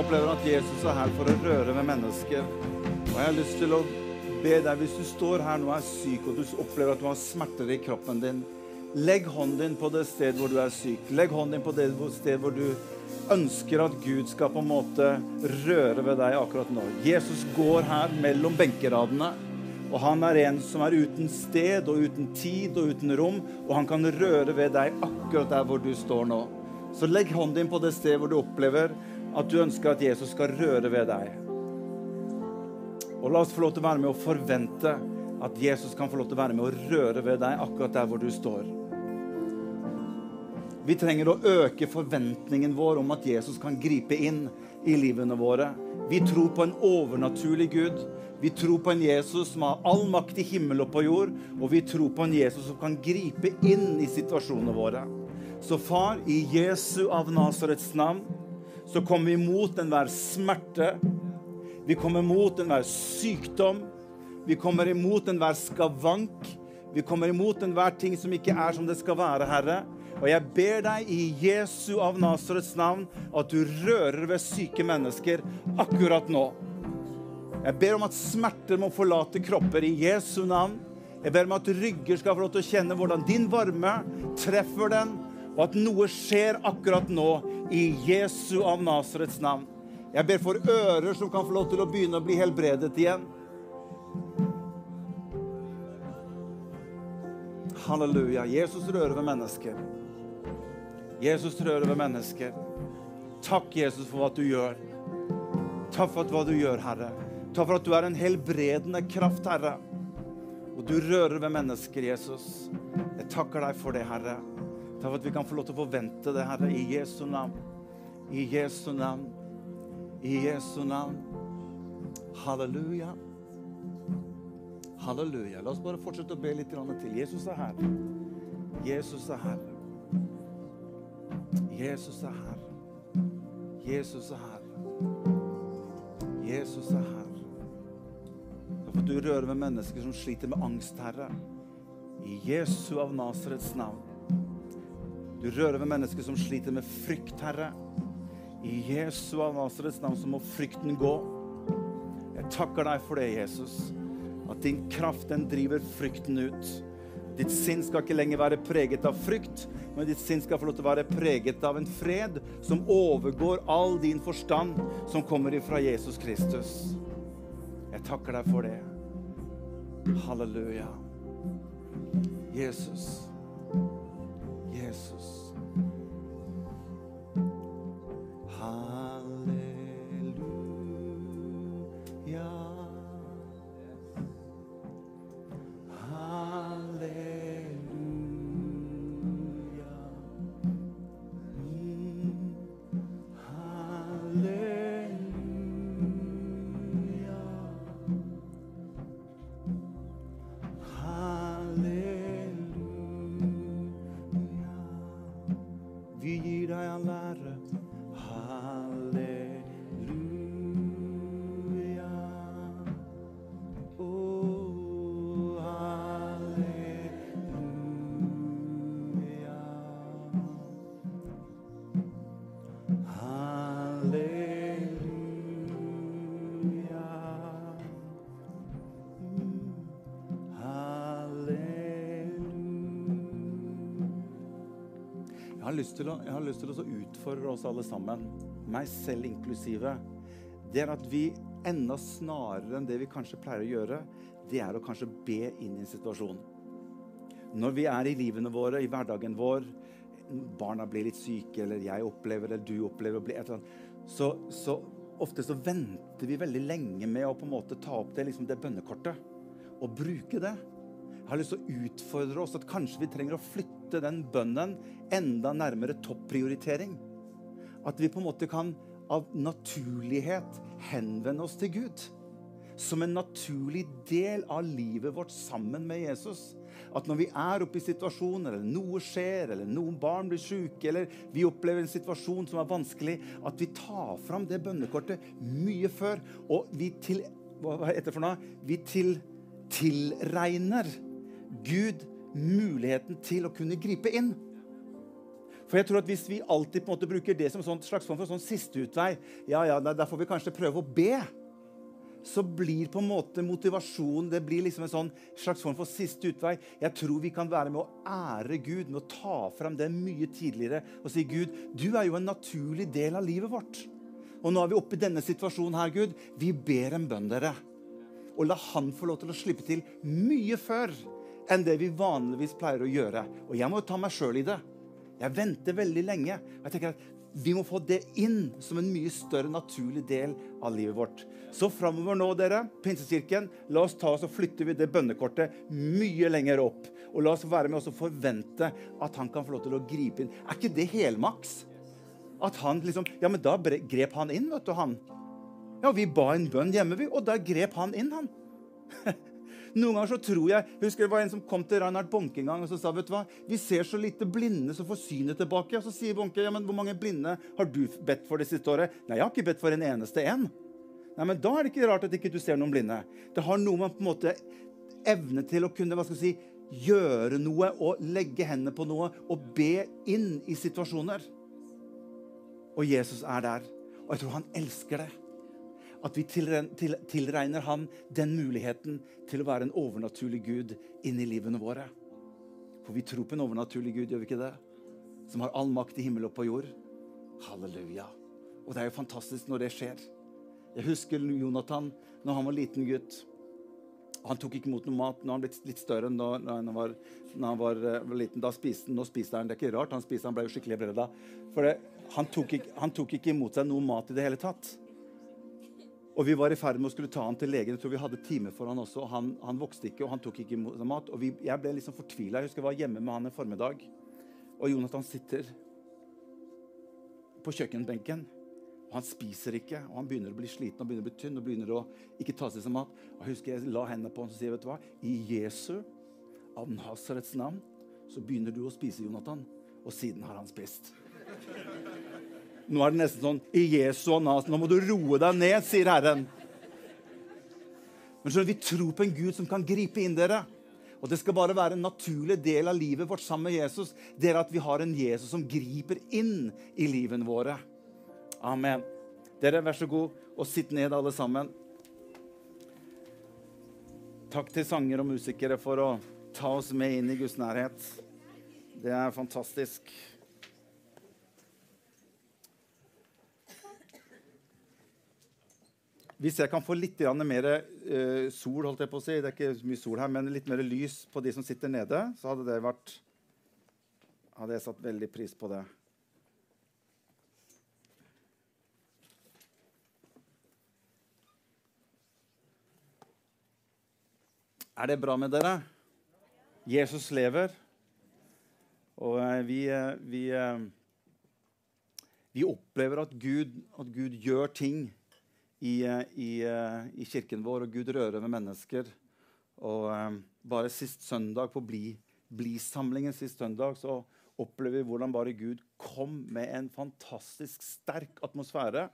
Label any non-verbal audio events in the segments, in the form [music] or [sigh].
opplever at Jesus er her for å røre ved mennesker. Og jeg har lyst til å be deg, hvis du står her nå og er syk, og du opplever at du har smerter i kroppen din, legg hånden din på det sted hvor du er syk. Legg hånden din på det sted hvor du ønsker at Gud skal på en måte røre ved deg akkurat nå. Jesus går her mellom benkeradene. Og han er en som er uten sted og uten tid og uten rom, og han kan røre ved deg akkurat der hvor du står nå. Så legg hånden din på det stedet hvor du opplever at du ønsker at Jesus skal røre ved deg. Og la oss få lov til å være med og forvente at Jesus kan få lov til å være med og røre ved deg akkurat der hvor du står. Vi trenger å øke forventningen vår om at Jesus kan gripe inn i livene våre. Vi tror på en overnaturlig Gud. Vi tror på en Jesus som har all makt i himmel og på jord. Og vi tror på en Jesus som kan gripe inn i situasjonene våre. Så far, i Jesu av Nasarets navn, så kommer vi mot enhver smerte. Vi kommer mot enhver sykdom. Vi kommer imot enhver skavank. Vi kommer imot enhver ting som ikke er som det skal være, Herre. Og jeg ber deg i Jesu av Nasarets navn at du rører ved syke mennesker akkurat nå. Jeg ber om at smerter må forlate kropper i Jesu navn. Jeg ber om at rygger skal få lov til å kjenne hvordan din varme treffer den, og at noe skjer akkurat nå i Jesu av Nasarets navn. Jeg ber for ører som kan få lov til å begynne å bli helbredet igjen. Halleluja. Jesus rører ved mennesker. Jesus rører ved mennesker. Takk, Jesus, for hva du gjør. Takk for hva du gjør, Herre. Takk for at du er en helbredende kraft, Herre. Og du rører ved mennesker, Jesus. Jeg takker deg for det, Herre. Takk for at vi kan få lov til å forvente det, Herre, i Jesu navn. I Jesu navn. I Jesu navn. Halleluja. Halleluja. La oss bare fortsette å be litt til. Jesus er her. Jesus er her. Jesus er her. Jesus er her. Jesus er her. for at du rører med mennesker som sliter med angst, Herre. I Jesu av Nasarets navn. Du rører ved mennesker som sliter med frykt, Herre. I Jesu av Nasarets navn så må frykten gå. Jeg takker deg for det, Jesus. At din kraft, den driver frykten ut. Ditt sinn skal ikke lenger være preget av frykt, men ditt sinn skal få lov til å være preget av en fred som overgår all din forstand, som kommer ifra Jesus Kristus. Jeg takker deg for det. Halleluja. Jesus. Jeg har lyst til å utfordre oss alle sammen, meg selv inklusive. Det er at vi enda snarere enn det vi kanskje pleier å gjøre, det er å kanskje be inn i en situasjon. Når vi er i livene våre, i hverdagen vår, barna blir litt syke, eller jeg opplever eller du opplever bli et eller annet, så, så, ofte så venter vi veldig lenge med å på en måte ta opp det, liksom det bønnekortet og bruke det. Jeg har lyst til å utfordre oss at kanskje vi trenger å flytte den bønnen enda nærmere topprioritering. At vi på en måte kan av naturlighet henvende oss til Gud. Som en naturlig del av livet vårt sammen med Jesus. At når vi er oppe i situasjoner, eller noe skjer, eller noen barn blir syke, eller vi opplever en situasjon som er vanskelig, at vi tar fram det bønnekortet mye før. Og vi til, hva heter det for noe? Vi til, tilregner Gud muligheten til å kunne gripe inn. For jeg tror at Hvis vi alltid på en måte bruker det som en slags form for sånn sisteutvei, ja, ja, da får vi kanskje prøve å be, så blir på en måte motivasjonen det blir liksom en sånn slags form for siste utvei. Jeg tror vi kan være med å ære Gud, med å ta frem det mye tidligere og si Gud, du er jo en naturlig del av livet vårt. Og nå er vi oppe i denne situasjonen her, Gud. Vi ber en bønn, dere. Og la Han få lov til å slippe til mye før enn det vi vanligvis pleier å gjøre. Og jeg må jo ta meg sjøl i det. Jeg venter veldig lenge. Og Jeg tenker at Vi må få det inn som en mye større naturlig del av livet vårt. Så framover nå, dere, Pinsekirken, la oss ta oss og flytte det bønnekortet mye lenger opp. Og la oss være med oss og forvente at han kan få lov til å gripe inn. Er ikke det helmaks? At han liksom Ja, men da grep han inn, vet du, han. Ja, vi ba en bønn hjemme, vi, og da grep han inn, han. [laughs] Noen ganger så tror jeg husker Det var en som kom til Reinhard Bonke en gang og så sa vet du hva, vi ser så lite blinde som får synet tilbake. Og så sier Bonke ja, men hvor mange blinde har du bedt for det siste året? Nei, jeg har ikke bedt for en eneste en. Nei, men Da er det ikke rart at ikke du ser noen blinde. Det har noe med på en måte evne til å kunne hva skal jeg si, gjøre noe og legge hendene på noe og be inn i situasjoner. Og Jesus er der. Og jeg tror han elsker det at vi tilregner han den muligheten til å være en overnaturlig Gud inni livene våre. For vi tror på en overnaturlig Gud, gjør vi ikke det? Som har all makt i himmel og på jord. Halleluja. Og det er jo fantastisk når det skjer. Jeg husker Jonathan når han var liten gutt. Han tok ikke imot noe mat. Nå har han blitt litt større enn da han var, når han var, uh, liten. Da spiste, nå spiste han. Det er ikke rart han spiste, han ble jo skikkelig bredd da. For det, han, tok ikke, han tok ikke imot seg noe mat i det hele tatt. Og Vi var i ferd med å skulle ta han til legen. Jeg tror vi hadde time for han også. og Han, han vokste ikke, og han tok ikke mat. og vi, Jeg ble liksom fortvila. Jeg husker jeg var hjemme med han en formiddag. Og Jonathan sitter på kjøkkenbenken. og Han spiser ikke, og han begynner å bli sliten og begynner å bli tynn. og begynner å ikke ta seg som mat. Og Jeg husker jeg la hendene på han og sier, vet du hva? I Jesu, av Nasarets navn, så begynner du å spise, Jonathan. Og siden har han spist. Nå er det nesten sånn I Jesu nas, nå må du roe deg ned, sier Herren. Men så Vi tror på en Gud som kan gripe inn dere. Og Det skal bare være en naturlig del av livet vårt sammen med Jesus. Det er at vi har en Jesus som griper inn i livene våre. Amen. Dere, vær så god og sitt ned, alle sammen. Takk til sanger og musikere for å ta oss med inn i Guds nærhet. Det er fantastisk. Hvis jeg kan få litt mer uh, sol, holdt jeg på å si, det er ikke mye sol her, men litt mer lys på de som sitter nede, så hadde det vært Hadde jeg satt veldig pris på det. Er det bra med dere? Jesus lever. Og uh, vi, uh, vi, vi opplever at Gud, at Gud gjør ting i, eh, i, eh, i, kirken vår, og Gud rører ved mennesker. Og um, bare sist søndag, på Bli, Bli-samlingen sist søndag, så opplever vi hvordan bare Gud kom med en fantastisk sterk atmosfære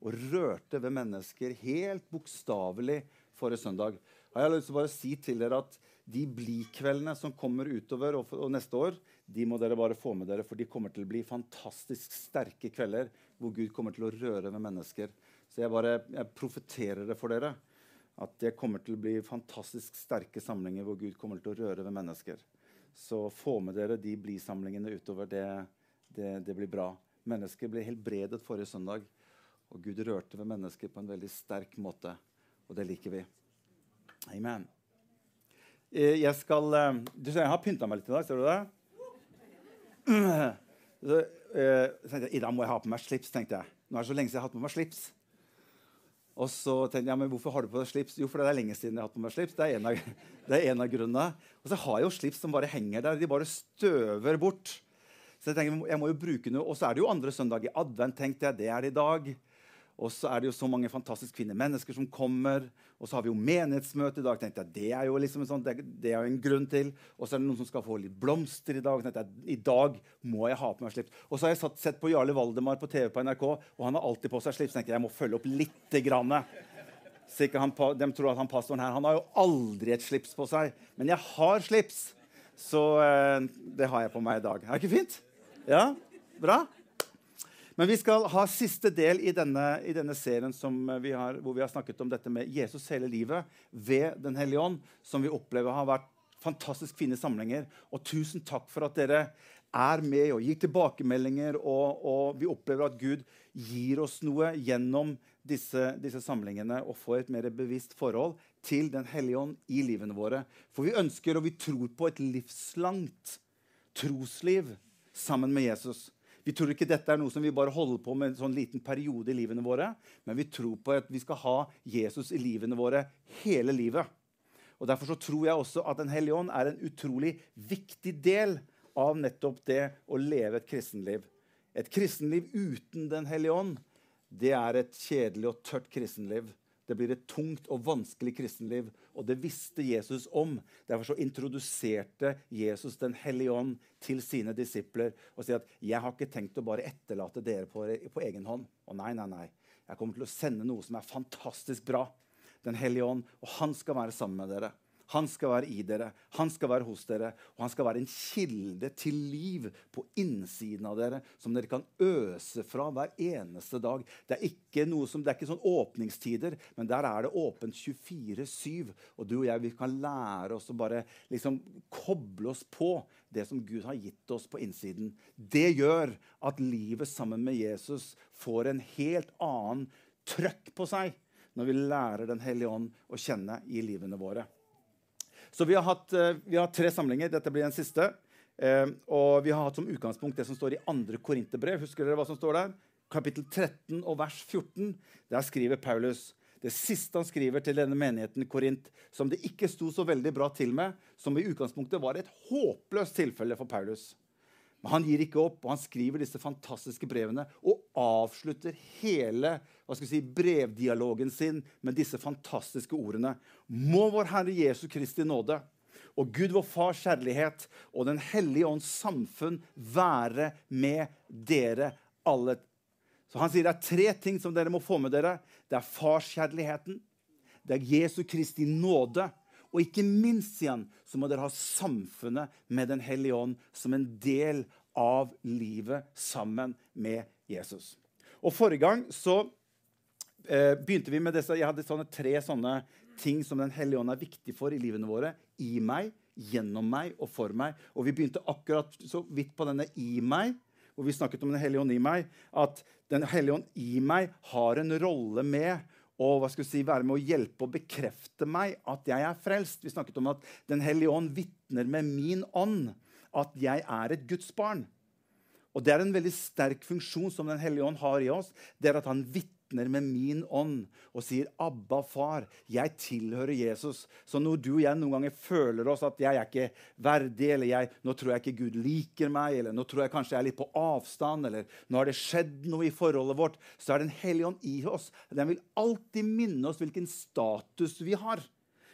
og rørte ved mennesker helt bokstavelig forrige søndag. Jeg Har lyst til å bare si til dere at De Bli-kveldene som kommer utover og, og, neste år, de må dere bare få med dere, for de kommer til å bli fantastisk sterke kvelder hvor Gud kommer til å røre ved mennesker. Jeg bare jeg profeterer det for dere. At det kommer til å bli fantastisk sterke samlinger hvor Gud kommer til å røre ved mennesker. Så få med dere de bli-samlingene utover. Det, det, det, blir bra. Mennesker ble helbredet forrige søndag. Og Gud rørte ved mennesker på en veldig sterk måte. Og det liker vi. Amen. Eh, jeg skal eh, du ser, Jeg har pynta meg litt i dag. Ser du det? [clears throat] Så, eh, I dag må jeg ha på meg slips, tenkte jeg. Nå er det så lenge siden jeg har hatt på meg slips. Og så tenkte jeg, ja, men hvorfor har du på deg slips? Jo, for det er lenge siden jeg har hatt på meg slips. Det er en av, [laughs] det er en av grunnene. Og så har jeg jo slips som bare henger der. De bare støver bort. Så jeg tenker, jeg må jo bruke noe. Og så er det jo andre søndag i advent. tenkte jeg, Det er det i dag. Og så er det jo så mange fantastiske kvinnemennesker som kommer. Og så har vi jo menighetsmøte i dag. tenkte jeg, Det er jo liksom en, sånn, det, det er en grunn til. Og så er det noen som skal få litt blomster i dag. tenkte jeg, I dag må jeg ha på meg slips. Og så har jeg satt, sett på Jarle Valdemar på TV på NRK, og han har alltid på seg slips. tenkte jeg, jeg må følge opp lite grann. Han, de tror at han pastoren her han har jo aldri et slips på seg. Men jeg har slips, så eh, det har jeg på meg i dag. Er det ikke fint? Ja? Bra? Men vi skal ha siste del i denne, i denne serien vi har, hvor vi har snakket om dette med Jesus hele livet ved Den hellige ånd, som vi opplever har vært fantastisk fine samlinger. Og tusen takk for at dere er med og gir tilbakemeldinger. Og, og vi opplever at Gud gir oss noe gjennom disse, disse, samlingene og får et mer bevisst forhold til Den hellige ånd i livene våre. For vi ønsker og vi tror på et livslangt trosliv sammen med Jesus. Vi tror ikke dette er noe som vi bare holder på med en sånn liten periode i livene våre, men vi tror på at vi skal ha Jesus i livene våre hele livet. Og Derfor så tror jeg også at Den hellige ånd er en utrolig viktig del av nettopp det å leve et kristenliv. Et kristenliv uten Den hellige ånd det er et kjedelig og tørt kristenliv. Det blir et tungt og vanskelig kristenliv. Og det visste Jesus om. Derfor så introduserte Jesus Den hellige ånd til sine disipler og sier at 'jeg har ikke tenkt å bare etterlate dere på, på egen hånd'. Og nei, nei, nei. Jeg kommer til å sende noe som er fantastisk bra. Den hellige ånd, og han skal være sammen med dere. Han skal være i dere, han skal være hos dere, og han skal være en kilde til liv på innsiden av dere som dere kan øse fra hver eneste dag. Det er ikke noe som, det er ikke sånn åpningstider, men der er det åpent 24-7. Og du og jeg vi kan lære oss å bare liksom koble oss på det som Gud har gitt oss på innsiden. Det gjør at livet sammen med Jesus får en helt annen trøkk på seg når vi lærer Den hellige ånd å kjenne i livene våre. Så vi har hatt eh, vi har tre samlinger. Dette blir den siste. Eh, og vi har hatt som utgangspunkt det som står i andre Korinterbrev. Husker dere hva som står der? Kapittel 13 og vers 14. Der skriver Paulus det siste han skriver til denne menigheten Korint, som det ikke sto så veldig bra til med, som i utgangspunktet var et håpløst tilfelle for Paulus. Men han gir ikke opp, og han skriver disse fantastiske brevene og avslutter hele hva skal vi si, brevdialogen sin med disse fantastiske ordene. Må vår Herre Jesu Kristi nåde og Gud vår Fars kjærlighet og Den hellige ånds samfunn være med dere alle. Så Han sier det er tre ting som dere må få med dere. Det er farskjærligheten, det er Jesu Kristi nåde, og ikke minst, igjen så må dere ha samfunnet med Den hellige ånd som en del av livet sammen med Jesus. Og Forrige gang så eh, begynte vi med disse, Jeg hadde sånne tre sånne ting som Den hellige ånd er viktig for i livene våre. I meg, gjennom meg og for meg. Og vi begynte akkurat så vidt på denne i meg, hvor vi snakket om Den hellige ånd i meg. At Den hellige ånd i meg har en rolle med og hva skal si, være med å hjelpe og bekrefte meg at jeg er frelst. Vi snakket om at Den hellige ånd vitner med min ånd at jeg er et Guds barn. Og Det er en veldig sterk funksjon som Den hellige ånd har i oss. Det er at han vitner med min ånd og sier 'Abba, far, jeg tilhører Jesus'. Så når du og jeg noen ganger føler oss at 'jeg er ikke verdig', eller jeg, 'nå tror jeg ikke Gud liker meg', eller 'nå tror jeg kanskje jeg er litt på avstand', eller 'nå har det skjedd noe i forholdet vårt', så er Den hellige ånd i oss. Den vil alltid minne oss hvilken status vi har.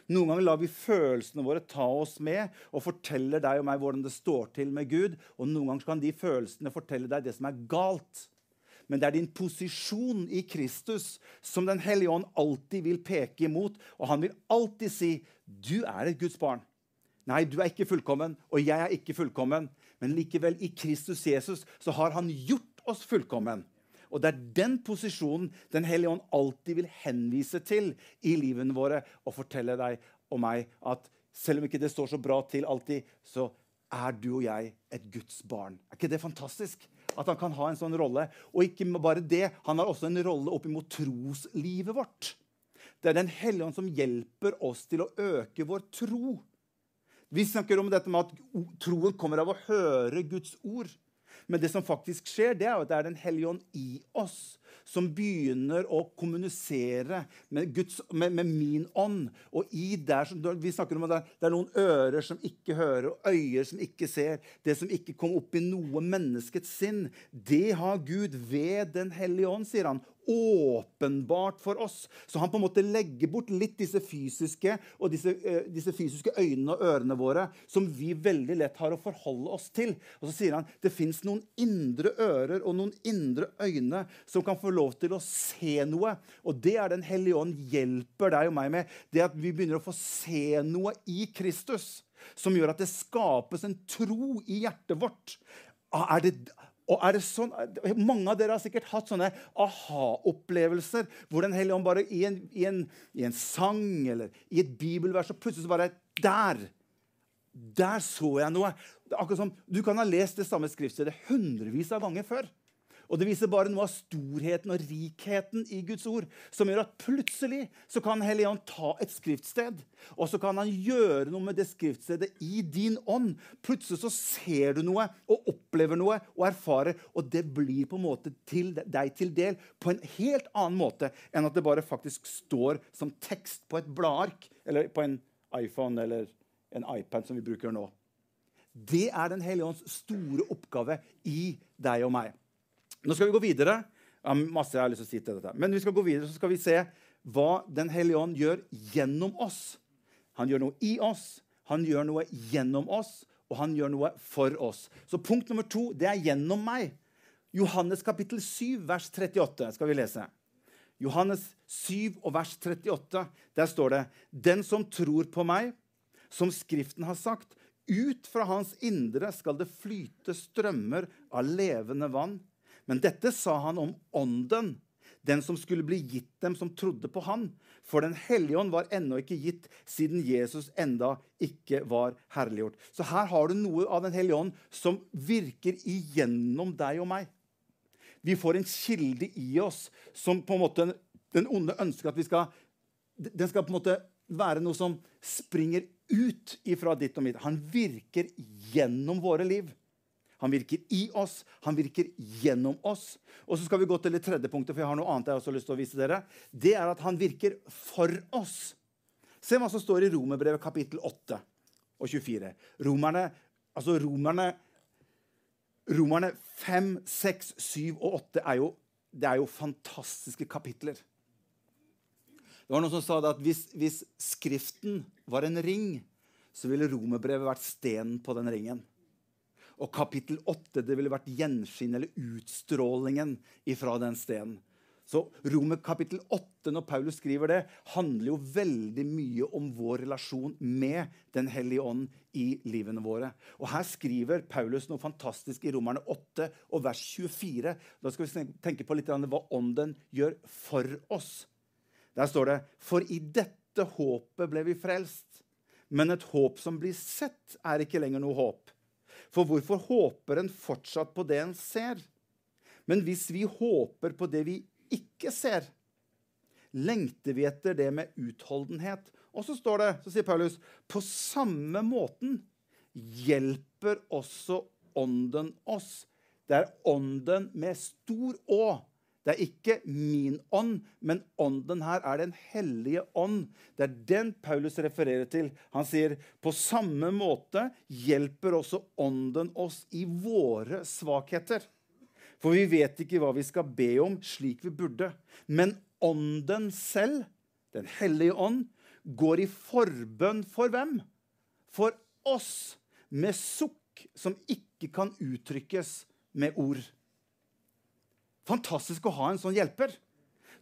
Noen ganger lar vi følelsene våre ta oss med og forteller deg og meg hvordan det står til med Gud. Og noen ganger kan de følelsene fortelle deg det som er galt. Men det er din posisjon i Kristus som Den hellige ånd alltid vil peke imot. Og han vil alltid si, 'Du er et Guds barn'. Nei, du er ikke fullkommen, og jeg er ikke fullkommen. Men likevel, i Kristus Jesus så har han gjort oss fullkommen. Og det er den posisjonen Den hellige ånd alltid vil henvise til i livene våre og fortelle deg og meg at selv om ikke det står så bra til alltid, så er du og jeg et Guds barn. Er ikke det fantastisk? At han kan ha en sånn rolle. Og ikke bare det, han har også en rolle oppimot troslivet vårt. Det er Den hellige ånd som hjelper oss til å øke vår tro. Vi snakker om dette med at troen kommer av å høre Guds ord. Men det som faktisk skjer, det er at det er Den hellige ånd i oss som begynner å kommunisere med, Guds, med, med min ånd. Og i der, vi snakker om at det er noen ører som ikke hører, og øyer som ikke ser. Det som ikke kom opp i noe menneskets sinn, det har Gud ved Den hellige ånd, sier han åpenbart for oss. Så han på en måte legger bort litt disse fysiske og disse, uh, disse, fysiske øynene og ørene våre som vi veldig lett har å forholde oss til. Og så sier han det fins noen indre ører og noen indre øyne som kan få lov til å se noe. Og det er Den hellige ånd hjelper deg og meg med. Det at vi begynner å få se noe i Kristus som gjør at det skapes en tro i hjertet vårt. Er det, Og er det sånn, Mange av dere har sikkert hatt sånne aha-opplevelser hvor Den hellige ånd bare i en, i, en, i en, sang eller i et bibelvers og plutselig så bare Der! Der så jeg noe. Akkurat som, Du kan ha lest det samme skriftstedet hundrevis av ganger før. Og Det viser bare noe av storheten og rikheten i Guds ord, som gjør at plutselig så kan Helligånd ta et skriftsted, og så kan han gjøre noe med det skriftstedet i din ånd. Plutselig så ser du noe og opplever noe og erfarer, og det blir på en måte til deg til del på en helt annen måte enn at det bare faktisk står som tekst på et bladark eller på en iPhone eller en iPad som vi bruker nå. Det er Den hellige ånds store oppgave i deg og meg. Nå skal vi gå videre. Ja, masse jeg har lyst til å si til dette. Men vi skal gå videre, så skal vi se hva Den hellige ånd gjør gjennom oss. Han gjør noe i oss, han gjør noe gjennom oss, og han gjør noe for oss. Så punkt nummer to det er gjennom meg. Johannes kapittel 7, vers 38 skal vi lese. Johannes 7 og vers 38. Der står det.: Den som tror på meg, som Skriften har sagt, ut fra hans indre skal det flyte strømmer av levende vann. Men dette sa han om ånden, den som skulle bli gitt dem som trodde på han. For Den hellige ånd var ennå ikke gitt, siden Jesus enda ikke var herliggjort. Så her har du noe av Den hellige ånd som virker igjennom deg og meg. Vi får en kilde i oss som på en måte den onde ønsker at vi skal Den skal på en måte være noe som springer ut ifra ditt og mitt. Han virker gjennom våre liv. Han virker i oss, han virker gjennom oss. Og så skal vi gå til det tredje punktet, for jeg har noe annet jeg også har lyst til å vise dere. Det er at han virker for oss. Se hva som står i Romerbrevet kapittel 8 og 24. Romerne, altså romerne, romerne 5, 6, 7 og 8 er jo, det er jo fantastiske kapitler. Det var noen som sa at hvis, hvis Skriften var en ring, så ville romerbrevet vært stenen på den ringen. Og kapittel 8 det ville vært gjenskinn eller utstrålingen ifra den stenen. Så Romer kapittel 8, når Paulus skriver det, handler jo veldig mye om vår relasjon med Den hellige ånd i livene våre. Og Her skriver Paulus noe fantastisk i Romerne 8 og vers 24. Da skal vi tenke på litt hva ånden gjør for oss. Der står det For i dette håpet ble vi frelst. Men et håp som blir sett, er ikke lenger noe håp. For hvorfor håper en fortsatt på det en ser? Men hvis vi håper på det vi ikke ser, lengter vi etter det med utholdenhet. Og så står det, så sier Paulus, på samme måten hjelper også Ånden oss. Det er Ånden med stor Å det er ikke min ånd, men ånden her er Den hellige ånd. Det er den Paulus refererer til. Han sier på samme måte hjelper også ånden oss i våre svakheter. For vi vet ikke hva vi skal be om slik vi burde. Men ånden selv, Den hellige ånd, går i forbønn for hvem? For oss, med sukk som ikke kan uttrykkes med ord. Fantastisk å ha en sånn hjelper.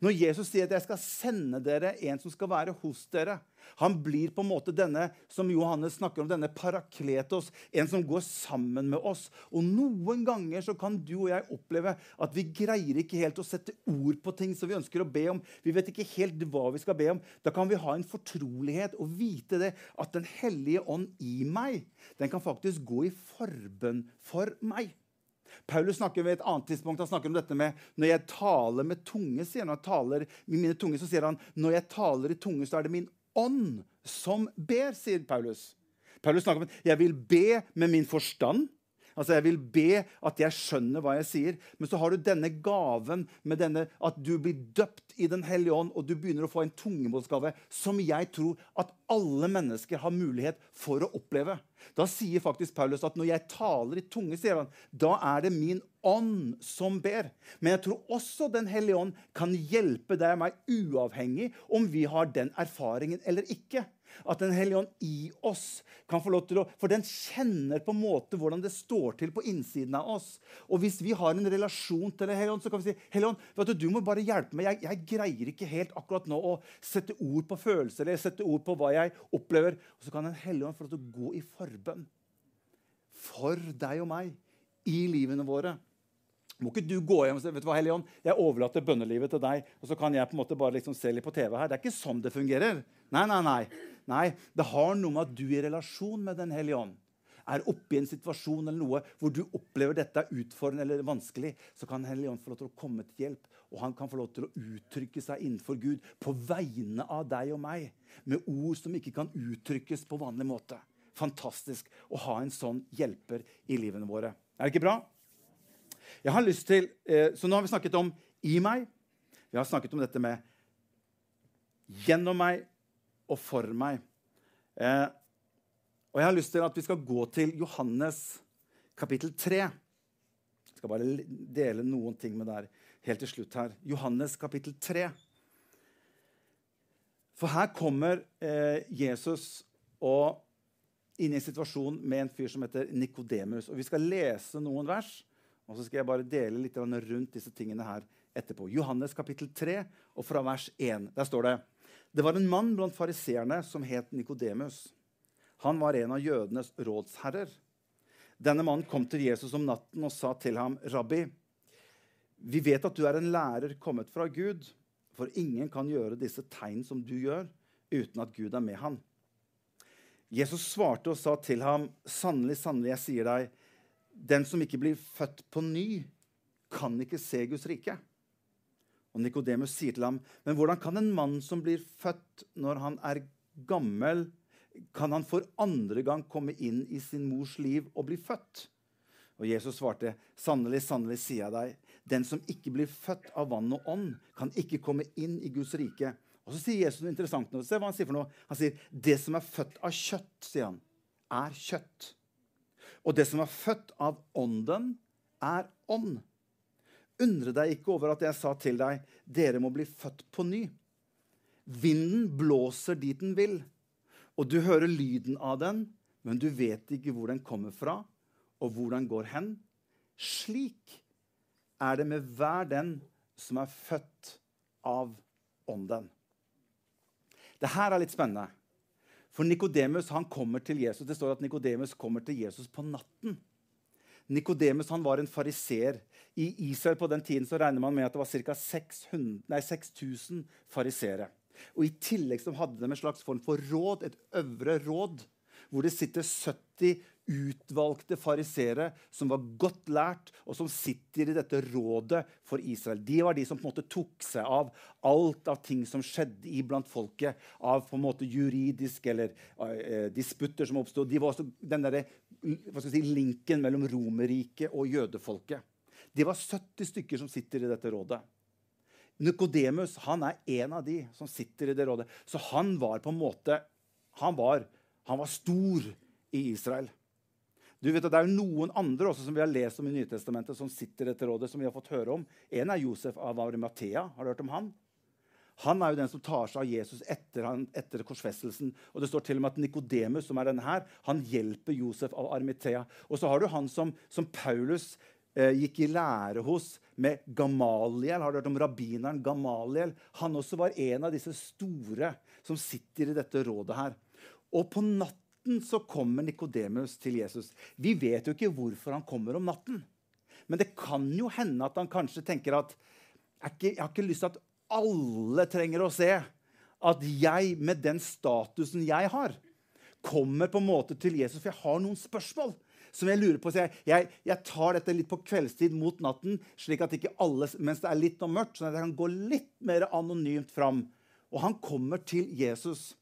Når Jesus sier at 'jeg skal sende dere en som skal være hos dere' Han blir på en måte denne som Johannes snakker om, denne parakletos, en som går sammen med oss. Og Noen ganger så kan du og jeg oppleve at vi greier ikke helt å sette ord på ting som vi ønsker å be om. Vi vet ikke helt hva vi skal be om. Da kan vi ha en fortrolighet og vite det at Den hellige ånd i meg den kan faktisk gå i forbønn for meg. Paulus snakker ved et annet tidspunkt han snakker om dette med når jeg taler med tunge. sier han, når jeg taler med mine tunge, så sier han når jeg taler i tunge, så er det min ånd som ber, sier Paulus. Paulus snakker om at jeg vil be med min forstand. Altså, Jeg vil be at jeg skjønner hva jeg sier. Men så har du denne gaven med denne, at du blir døpt i Den hellige ånd, og du begynner å få en tungemålsgave som jeg tror at alle mennesker har mulighet for å oppleve. Da sier faktisk Paulus at når jeg taler i tunge, sier han, da er det min ånd som ber. Men jeg tror også Den hellige ånd kan hjelpe deg og meg uavhengig om vi har den erfaringen eller ikke. At Den hellige ånd i oss kan få lov til å For den kjenner på en måte hvordan det står til på innsiden av oss. Og hvis vi har en relasjon til Den hellige ånd, så kan vi si Hellige ånd, vet du, du må bare hjelpe meg. Jeg, jeg, greier ikke helt akkurat nå å sette ord på følelser eller sette ord på hva jeg opplever. Og så kan Den hellige ånd få lov til å gå i forbønn for deg og meg i livene våre. Må ikke du gå hjem og si vet du hva, Helion, jeg overlater bønnelivet til deg, og så kan jeg på en måte bare liksom se litt på TV her. Det er ikke sånn det fungerer. Nei, nei, nei. Nei det har noe med at du i relasjon med Den hellige ånd er oppe i en situasjon eller noe hvor du opplever dette er utfordrende eller vanskelig, så kan Den hellige ånd få lov til å komme til hjelp. Og han kan få lov til å uttrykke seg innenfor Gud på vegne av deg og meg. Med ord som ikke kan uttrykkes på vanlig måte. Fantastisk å ha en sånn hjelper i livene våre. Er det ikke bra? Jeg har lyst til, eh, Så nå har vi snakket om i meg. Vi har snakket om dette med gjennom meg og for meg. Eh, og jeg har lyst til at vi skal gå til Johannes kapittel 3. Jeg skal bare dele noen ting med deg helt til slutt her. Johannes kapittel 3. For her kommer eh, Jesus og inn i en situasjon med en fyr som heter Nikodemus. Og vi skal lese noen vers, og så skal jeg bare dele litt rundt disse tingene her etterpå. Johannes kapittel 3, og fra vers 1. Der står det Det var en mann blant fariseerne som het Nikodemus. Han var en av jødenes rådsherrer. Denne mannen kom til Jesus om natten og sa til ham, 'Rabbi, vi vet at du er en lærer kommet fra Gud.' For ingen kan gjøre disse tegn som du gjør, uten at Gud er med han. Jesus svarte og sa til ham, 'Sannelig, sannelig, jeg sier deg, den som ikke blir født på ny, kan ikke se Guds rike.' Og Nikodemus sier til ham, 'Men hvordan kan en mann som blir født når han er gammel, kan han for andre gang komme inn i sin mors liv og bli født?' Og Jesus svarte, 'Sannelig, sannelig, sier jeg deg, den som ikke blir født av vann og ånd, kan ikke komme inn i Guds rike. Og så sier Jesus noe interessant. Nå. Se hva Han sier for noe. Han sier, 'Det som er født av kjøtt', sier han, er kjøtt. Og det som er født av ånden, er ånd. Undre deg ikke over at jeg sa til deg, dere må bli født på ny. Vinden blåser dit den vil, og du hører lyden av den, men du vet ikke hvor den kommer fra, og hvor den går hen. Slik er det med hver den som er født av Ånden. Det her er litt spennende. For Nikodemus kommer til Jesus. Det står at Nikodemus kommer til Jesus på natten. Nikodemus var en fariser. I Israel på den tiden så regner man med at det var ca. 6000 farisere. Og I tillegg så hadde de en slags form for råd, et øvre råd, hvor det sitter 70 utvalgte farisere som var godt lært, og som sitter i dette rådet for Israel. De var de som på en måte tok seg av alt av ting som skjedde iblant folket. Av på en måte juridisk eller uh, disputter som oppstod. De var også den der, si, linken mellom Romerriket og jødefolket. Det var 70 stykker som sitter i dette rådet. Nikodemus er en av de som sitter i det rådet. Så han var på en måte Han var, han var stor i Israel. Du vet at Det er noen andre også som vi har lest om i Nytestamentet, som sitter i dette rådet, som vi har fått høre om. En er Josef av Arimathea. Har du hørt om han? Han er jo den som tar seg av Jesus etter, han, etter korsfestelsen. Og det står til og med at Nikodemus, som er denne her, han hjelper Josef av Arimathea. Og så har du han som, som Paulus gikk i lære hos med Gamaliel. Har du hørt om rabbineren Gamaliel? Han også var en av disse store som sitter i dette rådet her. Og på natten så kommer Nikodemus til Jesus. Vi vet jo ikke hvorfor han kommer om natten. Men det kan jo hende at han kanskje tenker at jeg har ikke lyst til at alle trenger å se at jeg, med den statusen jeg har, kommer på en måte til Jesus. For jeg har noen spørsmål som jeg lurer på. Så jeg, jeg, jeg, tar dette litt på kveldstid mot natten, slik at ikke alle, mens det er litt og mørkt, sånn at jeg kan gå litt mer anonymt fram. Og han kommer til Jesus.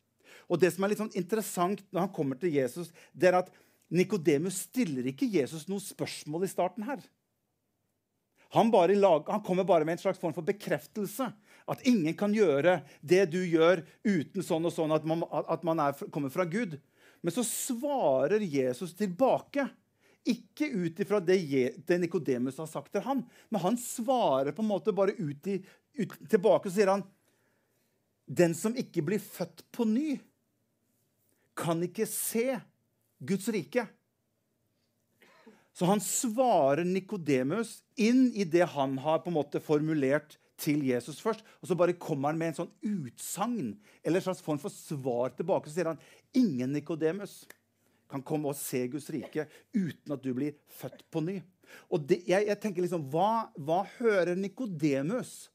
Og det som er litt sånn interessant når han kommer til Jesus, det er at Nikodemus stiller ikke Jesus noen spørsmål i starten her. Han, lag, han, kommer bare med en slags form for bekreftelse. At ingen kan gjøre det du gjør, uten sånn og sånn at man, at man er, kommer fra Gud. Men så svarer Jesus tilbake. Ikke ut ifra det, det Nikodemus har sagt til han, men han svarer på en måte bare ut, i, ut tilbake og sier han, Den som ikke blir født på ny, kan ikke se Guds rike. Så han svarer Nikodemus inn i det han har på en måte formulert til Jesus først. Og så bare kommer han med en sånn utsagn eller en slags form for svar tilbake. Så sier han ingen Nikodemus kan komme og se Guds rike uten at du blir født på ny. Og det, jeg, jeg, tenker liksom, Hva, hva hører Nikodemus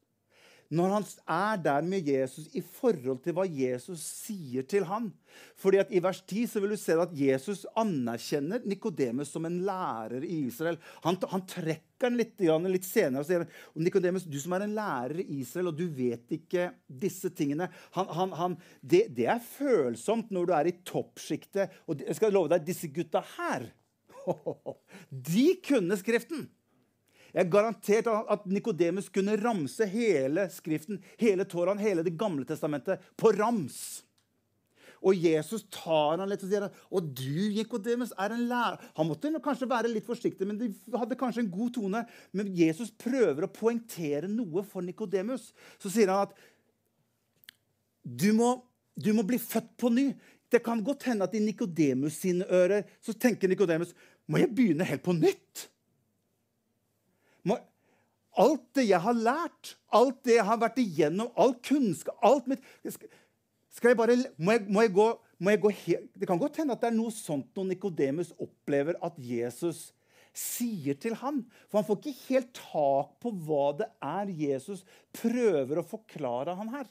når han er der med Jesus i forhold til hva Jesus sier til han? Fordi at I vers 10 så vil du se at Jesus anerkjenner Nikodemus som en lærer i Israel. Han, han trekker han litt, litt senere og sier Nikodemus, du som er en lærer i Israel, og du vet ikke disse tingene han, han, det, det, er følsomt når du er i toppsjiktet. Og jeg skal love deg, disse gutta her [laughs] De kunne Skriften! Jeg er garantert at Nikodemus kunne ramse hele Skriften, hele Toraen, hele Det gamle testamentet på rams. Og Jesus tar han litt og sier og du, Nikodemus, er en lærer. Han måtte kanskje være litt forsiktig, men de hadde kanskje en god tone. Men Jesus prøver å poengtere noe for Nikodemus. Så sier han at du må, du må bli født på ny. Det kan godt hende at i Nikodemus sine ører så tenker Nikodemus må jeg begynne helt på nytt? Alt det jeg har lært, alt det jeg har vært igjennom, all kunnskap alt mitt, skal jeg bare, må jeg, må jeg gå, må jeg gå Det kan godt hende at det er noe sånt når Nikodemus opplever at Jesus sier til ham. For han får ikke helt tak på hva det er Jesus prøver å forklare han her.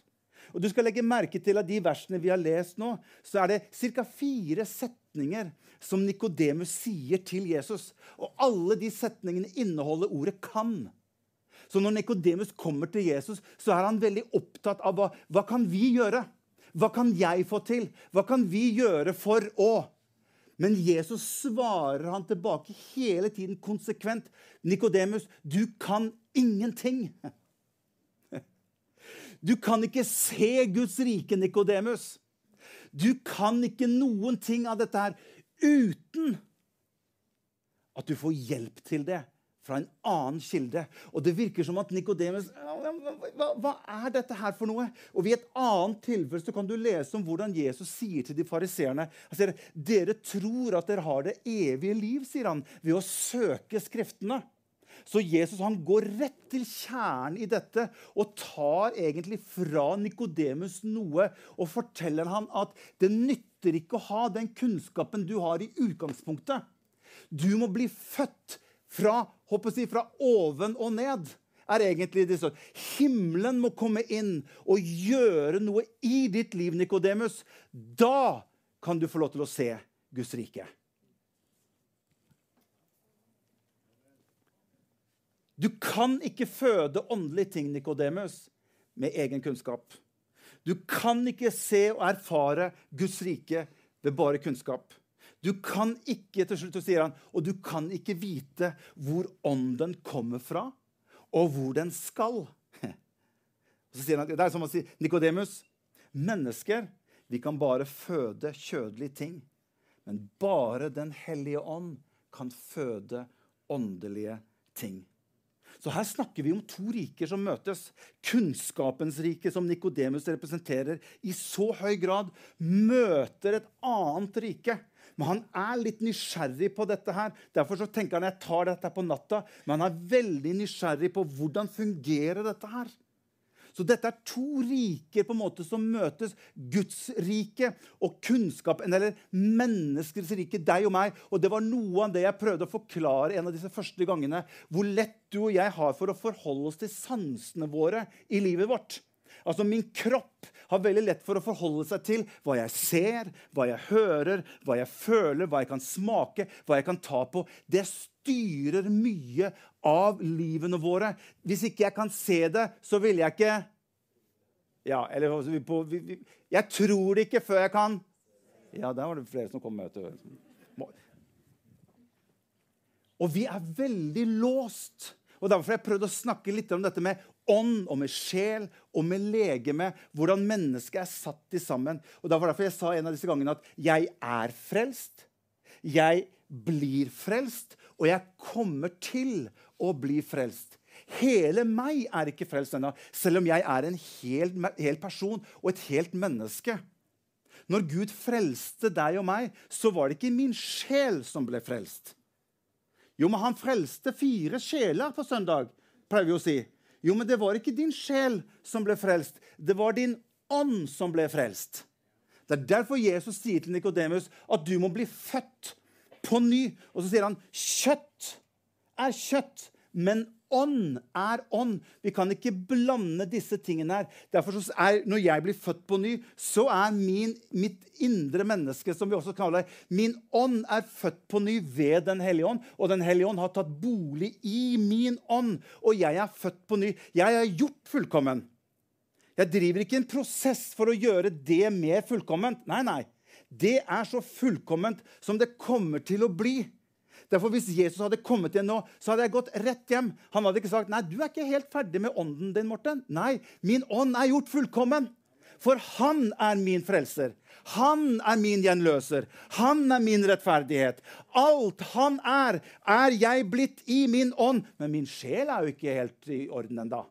Og du skal legge merke til at De versene vi har lest nå, så er det ca. fire setninger som Nikodemus sier til Jesus. Og alle de setningene inneholder ordet 'kan'. Så når Nikodemus kommer til Jesus, så er han veldig opptatt av hva, hva kan vi gjøre. Hva kan jeg få til? Hva kan vi gjøre for å? Men Jesus svarer han tilbake hele tiden konsekvent. Nikodemus, du kan ingenting. Du kan ikke se Guds rike, Nikodemus. Du kan ikke noen ting av dette her uten at du får hjelp til det fra en annen kilde. Og det virker som at Nikodemus hva, hva, er dette her for noe? Og Ved et annet tilfelle kan du lese om hvordan Jesus sier til de fariseerne Dere tror at dere har det evige liv, sier han, ved å søke Skriftene. Så Jesus han går rett til kjernen i dette og tar egentlig fra Nikodemus noe og forteller han at det nytter ikke å ha den kunnskapen du har i utgangspunktet. Du må bli født fra, jeg, fra oven og ned. er egentlig det sånn. Himmelen må komme inn og gjøre noe i ditt liv, Nikodemus. Da kan du få lov til å se Guds rike. Du kan ikke føde åndelige ting, Nikodemus, med egen kunnskap. Du kan ikke se og erfare Guds rike ved bare kunnskap. Du kan ikke til slutt, sier han, og du kan ikke vite hvor ånden kommer fra, og hvor den skal. [laughs] Så sier han, Det er som å si Nikodemus, mennesker vi kan bare føde kjødelige ting. Men bare Den hellige ånd kan føde åndelige ting. Så her snakker vi om to riker som møtes. Kunnskapens rike, som Nikodemus representerer, i så høy grad møter et annet rike. Men han er litt nysgjerrig på dette. her. Derfor så tenker han jeg tar dette på natta. Men han er veldig nysgjerrig på hvordan fungerer dette her. Så dette er to riker på en måte som møtes. Guds rike og kunnskapen, eller menneskers rike, deg og meg. Og det var noe av det jeg prøvde å forklare en av disse første gangene. Hvor lett du og jeg har for å forholde oss til sansene våre i livet vårt. Altså Min kropp har veldig lett for å forholde seg til hva jeg ser, hva jeg hører, hva jeg føler, hva jeg kan smake, hva jeg kan ta på. Det styrer mye av livene våre. Hvis ikke jeg kan se det, så vil jeg ikke Ja, eller Jeg tror det ikke før jeg kan Ja, der var det flere som kom med. Og vi er veldig låst. Og Derfor har jeg prøvd å snakke litt om dette med ånd og med sjel og med legeme. Hvordan mennesket er satt i sammen. Og Det var derfor jeg sa en av disse gangene at jeg er frelst. Jeg blir frelst, og jeg kommer til å bli frelst. Hele meg er ikke frelst ennå, selv om jeg er en hel, hel, person og et helt menneske. Når Gud frelste deg og meg, så var det ikke min sjel som ble frelst. Jo, men han frelste fire sjeler på søndag, pleier vi å si. Jo, men det var ikke din sjel som ble frelst. Det var din ånd som ble frelst. Det er derfor Jesus sier til Nikodemus at du må bli født på ny. Og så sier han kjøtt er kjøtt, men ånd er ånd. Vi kan ikke blande disse tingene her. Derfor er, Når jeg blir født på ny, så er min, mitt indre menneske, som vi også kaller det, min ånd er født på ny ved Den hellige ånd. Og Den hellige ånd har tatt bolig i min ånd. Og jeg er født på ny. Jeg er gjort fullkommen. Jeg driver ikke en prosess for å gjøre det mer fullkomment. Nei, nei. Det er så fullkomment som det kommer til å bli. Derfor Hvis Jesus hadde kommet igjen nå, så hadde jeg gått rett hjem. Han hadde ikke sagt nei, du er ikke helt ferdig med ånden din. Morten. Nei, min ånd er gjort fullkommen. For han er min frelser. Han er min gjenløser. Han er min rettferdighet. Alt han er, er jeg blitt i min ånd. Men min sjel er jo ikke helt i orden ennå.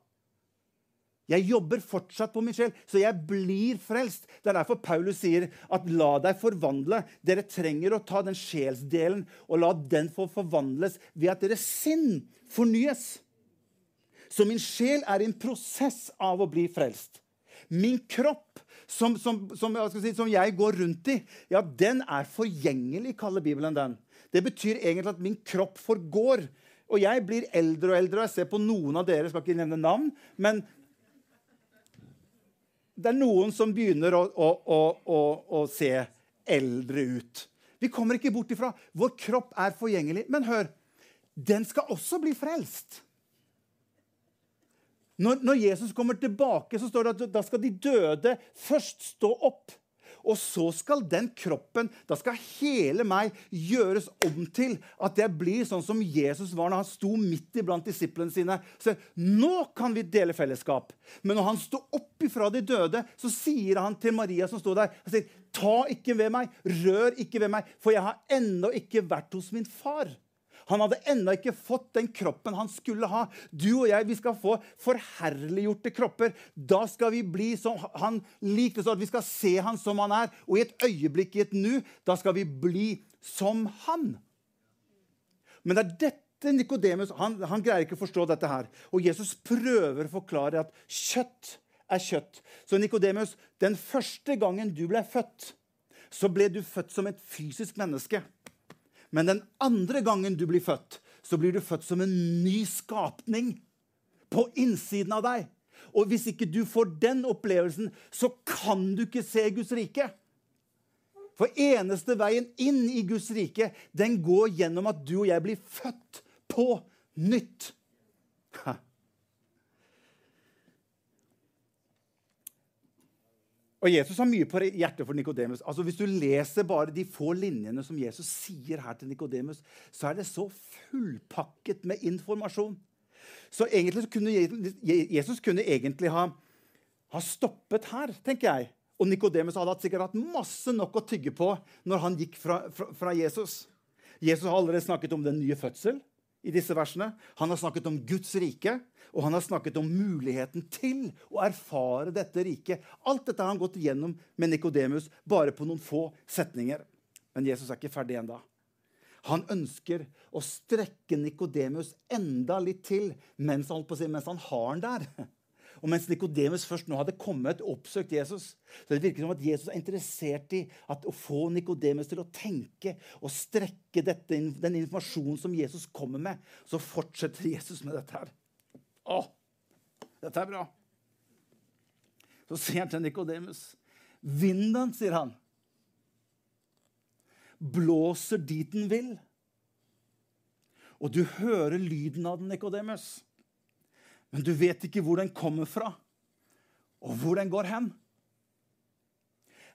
Jeg jobber fortsatt på min sjel, så jeg blir frelst. Det er derfor Paulus sier at la deg forvandle. Dere trenger å ta den sjelsdelen og la den få forvandles ved at deres sinn fornyes. Så min sjel er i en prosess av å bli frelst. Min kropp, som, som, som, jeg, si, som jeg går rundt i, ja, den er forgjengelig, kaller Bibelen den. Det betyr egentlig at min kropp forgår. Og jeg blir eldre og eldre. og Jeg ser på noen av dere, skal ikke nevne navn, men det er noen som begynner å, å, å, å, se eldre ut. Vi kommer ikke bort ifra. Vår kropp er forgjengelig. Men hør, den skal også bli frelst. Når, når Jesus kommer tilbake, så står det at da skal de døde først stå opp. Og så skal den kroppen, da skal hele meg gjøres om til at jeg blir sånn som Jesus var når han sto midt iblant disiplene sine. Så nå kan vi dele fellesskap. Men når han sto opp ifra de døde, så sier han til Maria som sto der han sier, Ta ikke ved meg, rør ikke ved meg, for jeg har ennå ikke vært hos min far. Han hadde ennå ikke fått den kroppen han skulle ha. Du og jeg vi skal få forherliggjorte kropper. Da skal vi bli som han likte, så at vi skal se han som han er. Og i et øyeblikk, i et nu, da skal vi bli som han. Men det er dette Nikodemus han, han greier ikke å forstå dette her. Og Jesus prøver å forklare at kjøtt er kjøtt. Så Nikodemus, den første gangen du ble født, så ble du født som et fysisk menneske. Men den andre gangen du blir født, så blir du født som en ny skapning på innsiden av deg. Og hvis ikke du får den opplevelsen, så kan du ikke se Guds rike. For eneste veien inn i Guds rike, den går gjennom at du og jeg blir født på nytt. Og Jesus har mye på hjertet for Nikodemus. Altså, hvis du leser bare de få linjene som Jesus sier her til Nikodemus, så er det så fullpakket med informasjon. Så egentlig kunne Jesus kunne egentlig ha, ha stoppet her, tenker jeg. Og Nikodemus hadde sikkert hatt masse nok å tygge på når han gikk fra, fra, fra Jesus. Jesus har allerede snakket om den nye fødsel i disse versene. Han har snakket om Guds rike. Og han har snakket om muligheten til å erfare dette riket. Alt dette har han gått igjennom med Nikodemus bare på noen få setninger. Men Jesus er ikke ferdig ennå. Han ønsker å strekke Nikodemus enda litt til mens han, mens han har han der. Og mens Nikodemus først nå hadde kommet og oppsøkt Jesus, så det virker som at Jesus er interessert i å få Nikodemus til å tenke og strekke dette, den informasjonen som Jesus kommer med. Så fortsetter Jesus med dette her. Å, dette er bra. Så sier han til Nikodemus. Vinden, sier han, blåser dit den vil. Og du hører lyden av den, Nikodemus. Men du vet ikke hvor den kommer fra, og hvor den går hen.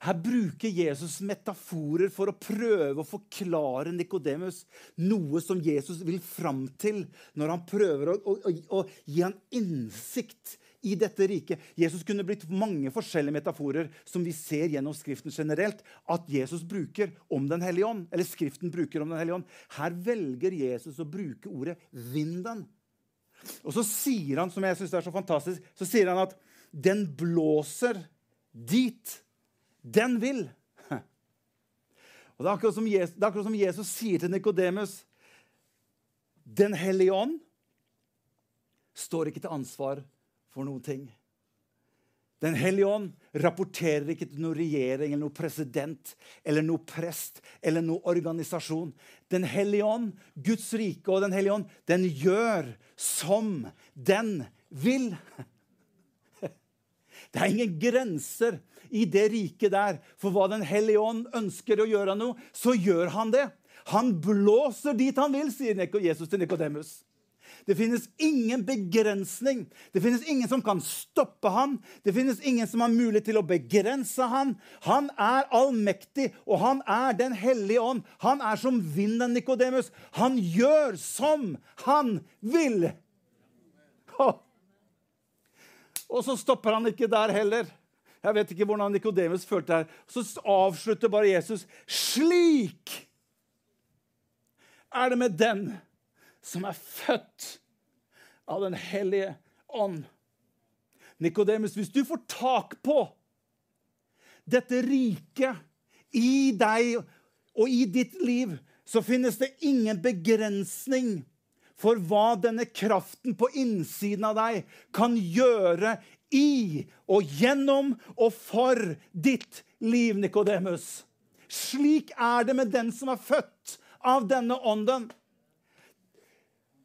Her bruker Jesus metaforer for å prøve å forklare Nikodemus noe som Jesus vil fram til når han prøver å, å, å, gi han innsikt i dette riket. Jesus kunne blitt mange forskjellige metaforer som vi ser gjennom Skriften generelt, at Jesus bruker om Den hellige ånd. eller Skriften bruker om Den hellige ånd. Her velger Jesus å bruke ordet vinden. Og så sier han, som jeg synes er så fantastisk, så sier han at den blåser dit den vil. Og Det er akkurat som Jesus, akkurat som Jesus sier til Nikodemus Den hellige ånd står ikke til ansvar for noen ting. Den hellige ånd rapporterer ikke til noen regjering eller noen president eller noen prest eller noen organisasjon. Den hellige ånd, Guds rike og Den hellige ånd, den gjør som den vil. Det er ingen grenser i det riket der for hva Den hellige ånd ønsker å gjøre noe. Så gjør han det. Han blåser dit han vil, sier Jesus til Nikodemus. Det finnes ingen begrensning. Det finnes ingen som kan stoppe han. Det finnes ingen som har mulighet til å begrense han. Han er allmektig, og han er Den hellige ånd. Han er som vinden, Nikodemus. Han gjør som han vil. Og så stopper han ikke der heller. Jeg vet ikke hvordan Nikodemus følte det. Så avslutter bare Jesus slik er det med den som er født av Den hellige ånd. Nikodemus, hvis du får tak på dette riket i deg og i ditt liv, så finnes det ingen begrensning for hva denne kraften på innsiden av deg kan gjøre i og gjennom og for ditt liv, Nikodemus. Slik er det med den som er født av denne ånden.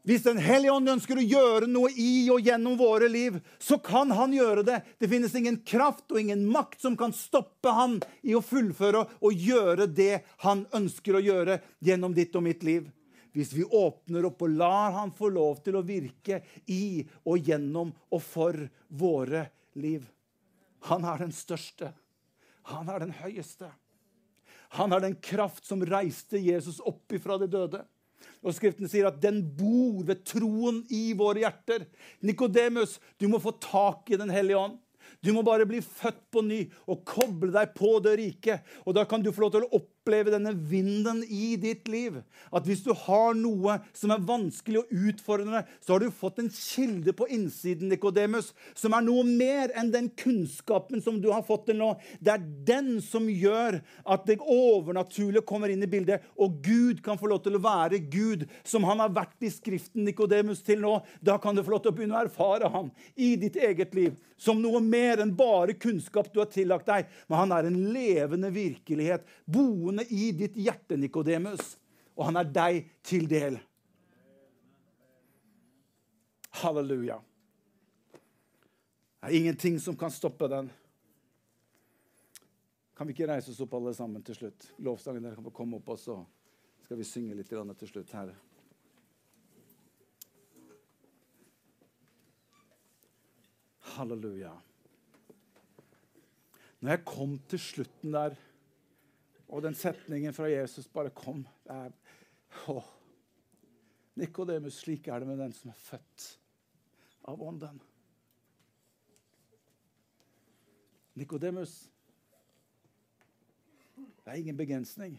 Hvis Den hellige ånd ønsker å gjøre noe i og gjennom våre liv, så kan han gjøre det. Det finnes ingen kraft og ingen makt som kan stoppe han i å fullføre og gjøre det han ønsker å gjøre gjennom ditt og mitt liv. Hvis vi åpner opp og lar han få lov til å virke i og gjennom og for våre liv. Han er den største. Han er den høyeste. Han er den kraft som reiste Jesus opp ifra de døde. Og Skriften sier at den bor ved troen i våre hjerter. Nikodemus, du må få tak i Den hellige ånd. Du må bare bli født på ny og koble deg på det rike. Og da kan du få lov til å oppleve oppleve denne vinden i ditt liv. At hvis du har noe som er vanskelig og utfordrende, så har du fått en kilde på innsiden Nikodemus, som er noe mer enn den kunnskapen som du har fått til nå. Det er den som gjør at det overnaturlige kommer inn i bildet, og Gud kan få lov til å være Gud, som han har vært i Skriften Nikodemus til nå. Da kan du få lov til å begynne å erfare ham i ditt eget liv som noe mer enn bare kunnskap du har tillagt deg. Men han er en levende virkelighet, boende boende i ditt hjerte, Nikodemus, og han er deg til del. Halleluja. Det er ingenting som kan stoppe den. Kan vi ikke reise oss opp alle sammen til slutt? Lovsangen dere kan få komme opp, og så skal vi synge litt til slutt her. Halleluja. Når jeg kom til slutten der og den setningen fra Jesus bare kom. Nikodemus, slik er det med den som er født av Ånden. Nikodemus, det er ingen begrensning.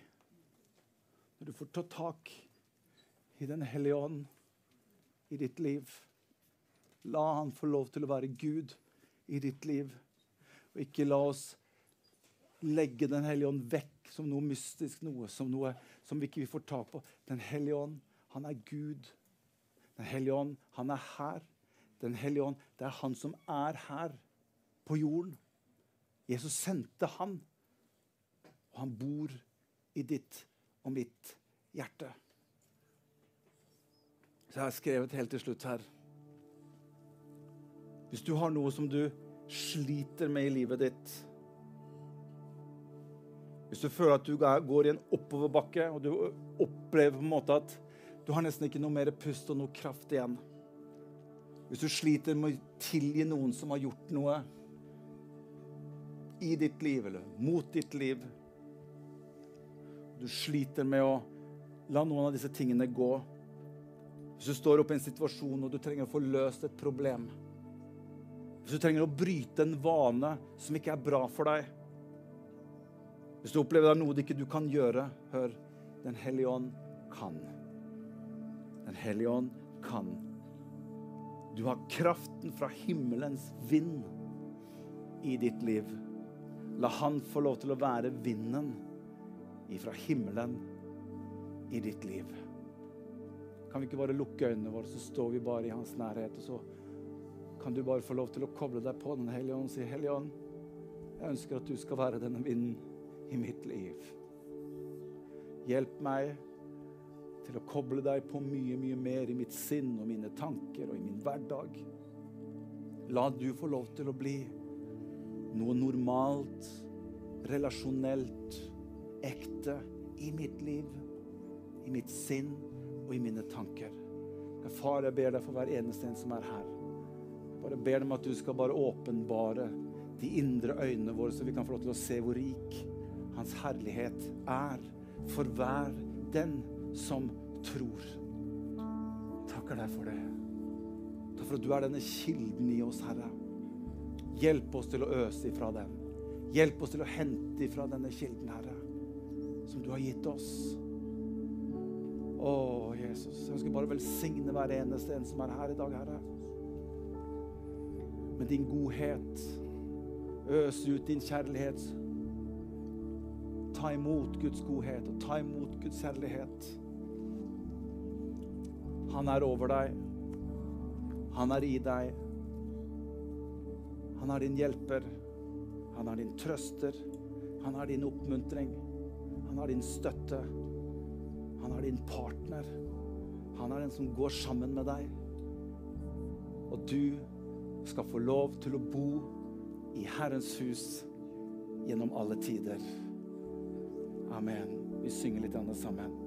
Når du får ta tak i Den hellige ånd i ditt liv, la han få lov til å være Gud i ditt liv. Og ikke la oss legge Den hellige ånd vekk som noe mystisk, noe som, noe som vi ikke får tak på. Den hellige ånd, han er Gud. Den hellige ånd, han er her. Den hellige ånd, det er han som er her på jorden. Jesus sendte han, og han bor i ditt og mitt hjerte. Så jeg har skrevet helt til slutt her. Hvis du har noe som du sliter med i livet ditt, hvis du føler at du går i en oppoverbakke, og du opplever på en måte at du har nesten ikke noe mer pust og noe kraft igjen. Hvis du sliter med å tilgi noen som har gjort noe i ditt liv eller mot ditt liv Du sliter med å la noen av disse tingene gå. Hvis du står oppe i en situasjon og du trenger å få løst et problem Hvis du trenger å bryte en vane som ikke er bra for deg hvis du opplever det er noe du ikke kan gjøre, hør. Den hellige ånd kan. Den hellige ånd kan. Du har kraften fra himmelens vind i ditt liv. La han få lov til å være vinden ifra himmelen i ditt liv. Kan vi ikke bare lukke øynene våre, så står vi bare i hans nærhet, og så kan du bare få lov til å koble deg på Den hellige ånd og si, Hellige ånd, jeg ønsker at du skal være denne vinden i mitt liv. Hjelp meg til å koble deg på mye, mye mer i mitt sinn og mine tanker og i min hverdag. La du få lov til å bli noe normalt, relasjonelt, ekte i mitt liv, i mitt sinn og i mine tanker. Far, jeg ber deg for hver eneste en som er her. Bare ber dem at du skal bare åpenbare de indre øynene våre, så vi kan få lov til å se hvor rik Hans herlighet er for hver den som tror. Takker deg for det. Takk for at du er denne kilden i oss, Herre. Hjelp oss til å øse ifra den. Hjelp oss til å hente ifra denne kilden, Herre, som du har gitt oss. Å, Jesus, jeg ønsker bare velsigne hver eneste en som er her i dag, Herre. Med din godhet. Øs ut din kjærlighet. Ta imot Guds godhet og ta imot Guds herlighet. Han er over deg. Han er i deg. Han er din hjelper. Han er din trøster. Han er din oppmuntring. Han er din støtte. Han er din partner. Han er den som går sammen med deg. Og du skal få lov til å bo i Herrens hus gjennom alle tider. Amen. Vi synger litt sammen.